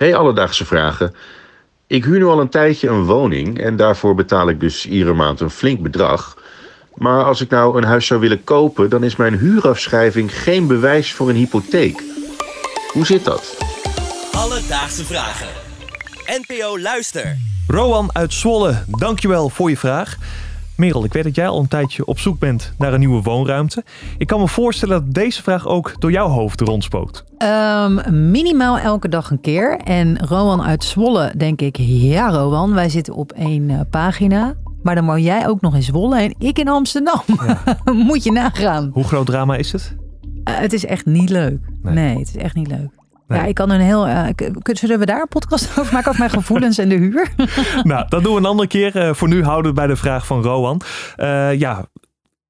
Hey Alledaagse Vragen. Ik huur nu al een tijdje een woning en daarvoor betaal ik dus iedere maand een flink bedrag. Maar als ik nou een huis zou willen kopen, dan is mijn huurafschrijving geen bewijs voor een hypotheek. Hoe zit dat? Alledaagse Vragen. NPO Luister. Rowan uit Zwolle, dankjewel voor je vraag. Merel, ik weet dat jij al een tijdje op zoek bent naar een nieuwe woonruimte. Ik kan me voorstellen dat deze vraag ook door jouw hoofd rondspookt. Ehm, minimaal elke dag een keer. En Rowan uit Zwolle, denk ik, ja Rowan, wij zitten op één eh, pagina. Maar dan woon jij ook nog in Zwolle en ik in Amsterdam. Moet je nagaan. Hoe groot drama is het? Eh, het is echt niet leuk. Nee. Nee, het is echt niet leuk. Nee. Ja, ik kan een heel. k- zullen we daar een podcast over maken? Over mijn gevoelens en de huur? nou, dat doen we een andere keer. Eh, voor nu houden we bij de vraag van Rowan. Eh, ja,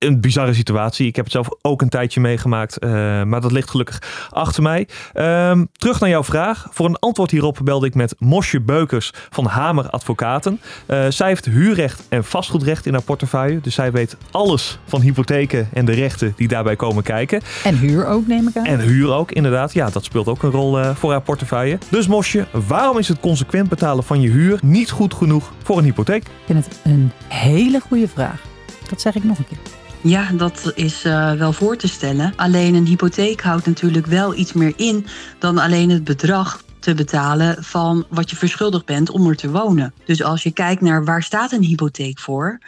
een bizarre situatie. Ik heb het zelf ook een tijdje meegemaakt, eh, maar dat ligt gelukkig achter mij. Ehm, terug naar jouw vraag. Voor een antwoord hierop belde ik met Mosje Beukers van Hamer Advocaten. Eh, zij heeft huurrecht en vastgoedrecht in haar portefeuille. Dus zij weet alles van hypotheken en de rechten die daarbij komen kijken. En huur ook, neem ik aan. En huur ook, inderdaad. Ja, dat speelt ook een rol eh, voor haar portefeuille. Dus Mosje, waarom is het consequent betalen van je huur niet goed genoeg voor een hypotheek? Ik vind het een hele goede vraag. Dat zeg ik nog een keer. Ja, dat is eh, wel voor te stellen. Alleen een hypotheek houdt natuurlijk wel iets meer in dan alleen het bedrag te betalen van wat je verschuldigd bent om er te wonen. Dus als je kijkt naar waar staat een hypotheek voor?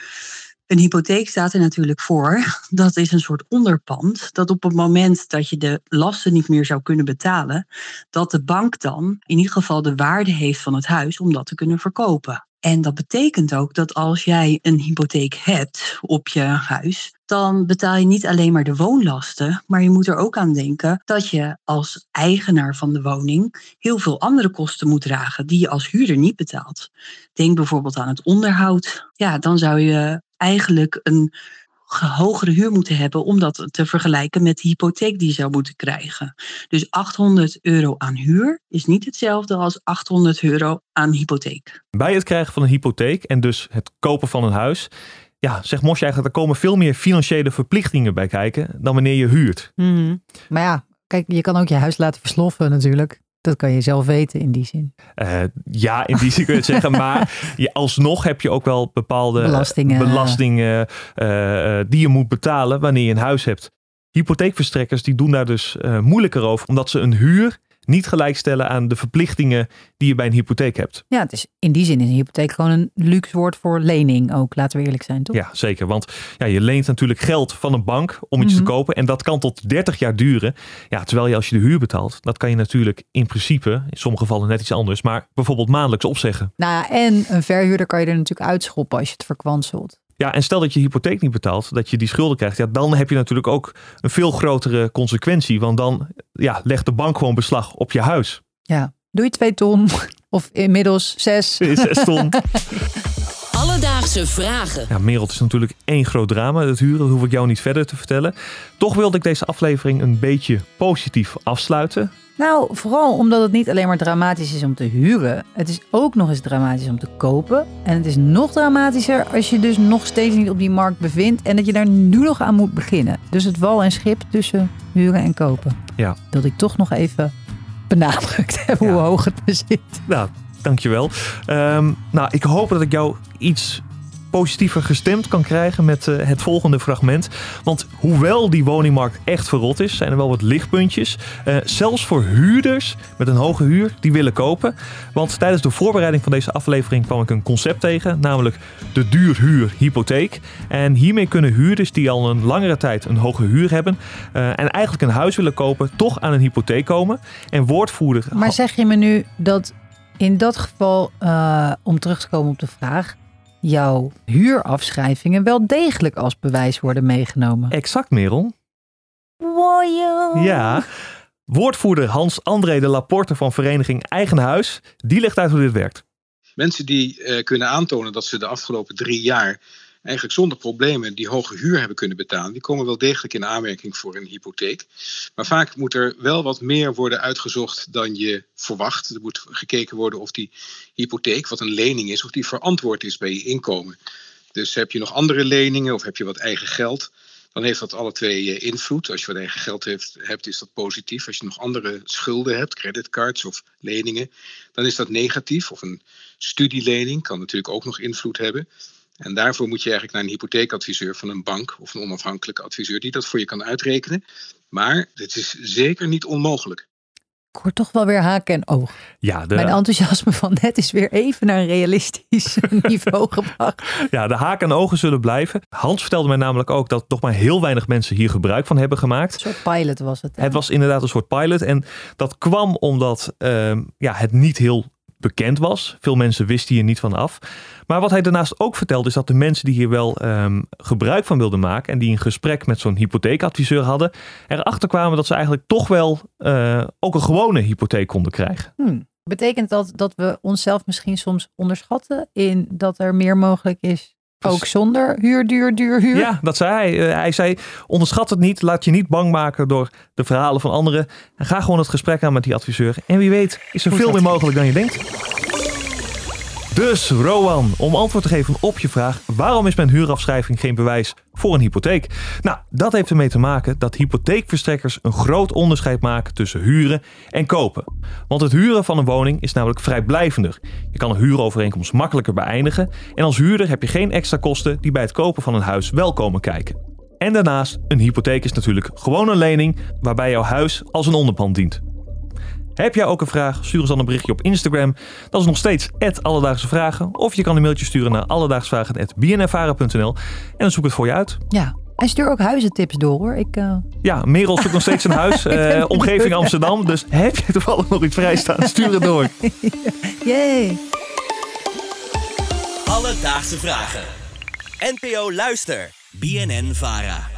Een hypotheek staat er natuurlijk voor. Dat is een soort onderpand. Dat op het moment dat je de lasten niet meer zou kunnen betalen, dat de bank dan in ieder geval de waarde heeft van het huis om dat te kunnen verkopen. En dat betekent ook dat als jij een hypotheek hebt op je huis, dan betaal je niet alleen maar de woonlasten, maar je moet er ook aan denken dat je als eigenaar van de woning heel veel andere kosten moet dragen die je als huurder niet betaalt. Denk bijvoorbeeld aan het onderhoud. Ja, dan zou je eigenlijk een hogere huur moeten hebben om dat te vergelijken met de hypotheek die je zou moeten krijgen. Dus 800 euro aan huur is niet hetzelfde als 800 euro aan hypotheek. Bij het krijgen van een hypotheek en dus het kopen van een huis, ja, zegt Mosje eigenlijk, er komen veel meer financiële verplichtingen bij kijken dan wanneer je huurt. Maar ja, kijk, je kan ook je huis laten versloffen natuurlijk. Dat kan je zelf weten in die zin. Eh, ja, in die zin kun je het zeggen, maar je, alsnog heb je ook wel bepaalde Belastingen. belastingen eh, eh, die je moet betalen wanneer je een huis hebt. Hypotheekverstrekkers die doen daar dus eh, moeilijker over, omdat ze een huur niet gelijkstellen aan de verplichtingen die je bij een hypotheek hebt. Ja, het is in die zin is een hypotheek gewoon een luxe woord voor lening ook. Laten we eerlijk zijn, toch? Ja, zeker. Want ja, je leent natuurlijk geld van een bank om iets Mhm. te kopen. En dat kan tot 30 jaar duren. Ja, terwijl je als je de huur betaalt, dat kan je natuurlijk in principe, in sommige gevallen net iets anders, maar bijvoorbeeld maandelijks opzeggen. Nou, ja, en een verhuurder kan je er natuurlijk uitschoppen als je het verkwanselt. Ja, en stel dat je hypotheek niet betaalt, dat je die schulden krijgt. Ja, dan heb je natuurlijk ook een veel grotere consequentie. Want dan ja, legt de bank gewoon beslag op je huis. Ja, doe je twee ton of inmiddels zes. Zes ton. Alledaagse Vragen. Ja, Merel, is natuurlijk één groot drama. Het huren dat hoef ik jou niet verder te vertellen. Toch wilde ik deze aflevering een beetje positief afsluiten. Nou, vooral omdat het niet alleen maar dramatisch is om te huren. Het is ook nog eens dramatisch om te kopen. En het is nog dramatischer als je dus nog steeds niet op die markt bevindt. En dat je daar nu nog aan moet beginnen. Dus het wal en schip tussen huren en kopen. Ja. Dat ik toch nog even benadrukt heb hoe hoog het me zit. Nou, dankjewel. Ehm nou, ik hoop dat ik jou iets positiever gestemd kan krijgen met eh, het volgende fragment. Want hoewel die woningmarkt echt verrot is, zijn er wel wat lichtpuntjes. Eh, zelfs voor huurders met een hoge huur die willen kopen. Want tijdens de voorbereiding van deze aflevering kwam ik een concept tegen, namelijk de duurhuur hypotheek. En hiermee kunnen huurders die al een langere tijd een hoge huur hebben eh, en eigenlijk een huis willen kopen, toch aan een hypotheek komen. En woordvoerder Maar zeg je me nu dat in dat geval, om terug te komen op de vraag, jouw huurafschrijvingen wel degelijk als bewijs worden meegenomen? Exact, Merel. Ja. Woordvoerder Hans-André de Laporte van vereniging Eigen Huis, die legt uit hoe dit werkt. Mensen die eh, kunnen aantonen dat ze de afgelopen drie jaar eigenlijk zonder problemen die hoge huur hebben kunnen betalen, die komen wel degelijk in aanmerking voor een hypotheek. Maar vaak moet er wel wat meer worden uitgezocht dan je verwacht. Er moet gekeken worden of die hypotheek, wat een lening is, of die verantwoord is bij je inkomen. Dus heb je nog andere leningen of heb je wat eigen geld, dan heeft dat alle twee eh, invloed. Als je wat eigen geld hebt, is dat positief. Als je nog andere schulden hebt, creditcards of leningen, dan is dat negatief. Of een studielening kan natuurlijk ook nog invloed hebben. En daarvoor moet je eigenlijk naar een hypotheekadviseur van een bank of een onafhankelijke adviseur die dat voor je kan uitrekenen. Maar het is zeker niet onmogelijk. Ik hoor toch wel weer haken en oog. Ja, de, Mijn enthousiasme van net is weer even naar een realistisch niveau gebracht. ja, de haken en ogen zullen blijven. Hans vertelde mij namelijk ook dat nog maar heel weinig mensen hier gebruik van hebben gemaakt. Een soort pilot was het. hè? Het was inderdaad een soort pilot. En dat kwam omdat ehm, ja, het niet heel bekend was. Veel mensen wisten hier niet van af. Maar wat hij daarnaast ook vertelde is dat de mensen die hier wel ehm, gebruik van wilden maken en die een gesprek met zo'n hypotheekadviseur hadden, erachter kwamen dat ze eigenlijk toch wel eh, ook een gewone hypotheek konden krijgen. Hmm. Betekent dat dat we onszelf misschien soms onderschatten in dat er meer mogelijk is? Ook Dus- zonder huur, duur, duur, huur? Ja, dat zei hij. Eh, hij zei, onderschat het niet, laat je niet bang maken door de verhalen van anderen. En ga gewoon het gesprek aan met die adviseur. En wie weet is er Goed veel meer mogelijk dan je denkt. Dus Rowan, om antwoord te geven op je vraag, waarom is mijn huurafschrijving geen bewijs voor een hypotheek? Nou, dat heeft ermee te maken dat hypotheekverstrekkers een groot onderscheid maken tussen huren en kopen. Want het huren van een woning is namelijk vrijblijvender. Je kan een huurovereenkomst makkelijker beëindigen en als huurder heb je geen extra kosten die bij het kopen van een huis wel komen kijken. En daarnaast, een hypotheek is natuurlijk gewoon een lening waarbij jouw huis als een onderpand dient. Heb jij ook een vraag? Stuur ons dan een berichtje op Instagram. Dat is nog steeds Alledaagse Vragen. Of je kan een mailtje sturen naar alledaagsvragen.bnnvara.nl en dan zoek ik het voor je uit. Ja. En stuur ook huizentips door hoor. Ik, eh, Ja, Merel zoekt nog steeds een huis. eh, omgeving Amsterdam. Dus heb je toevallig nog iets vrijstaan? Stuur het door. Yay. Alledaagse vragen. NPO Luister. BNN Vara.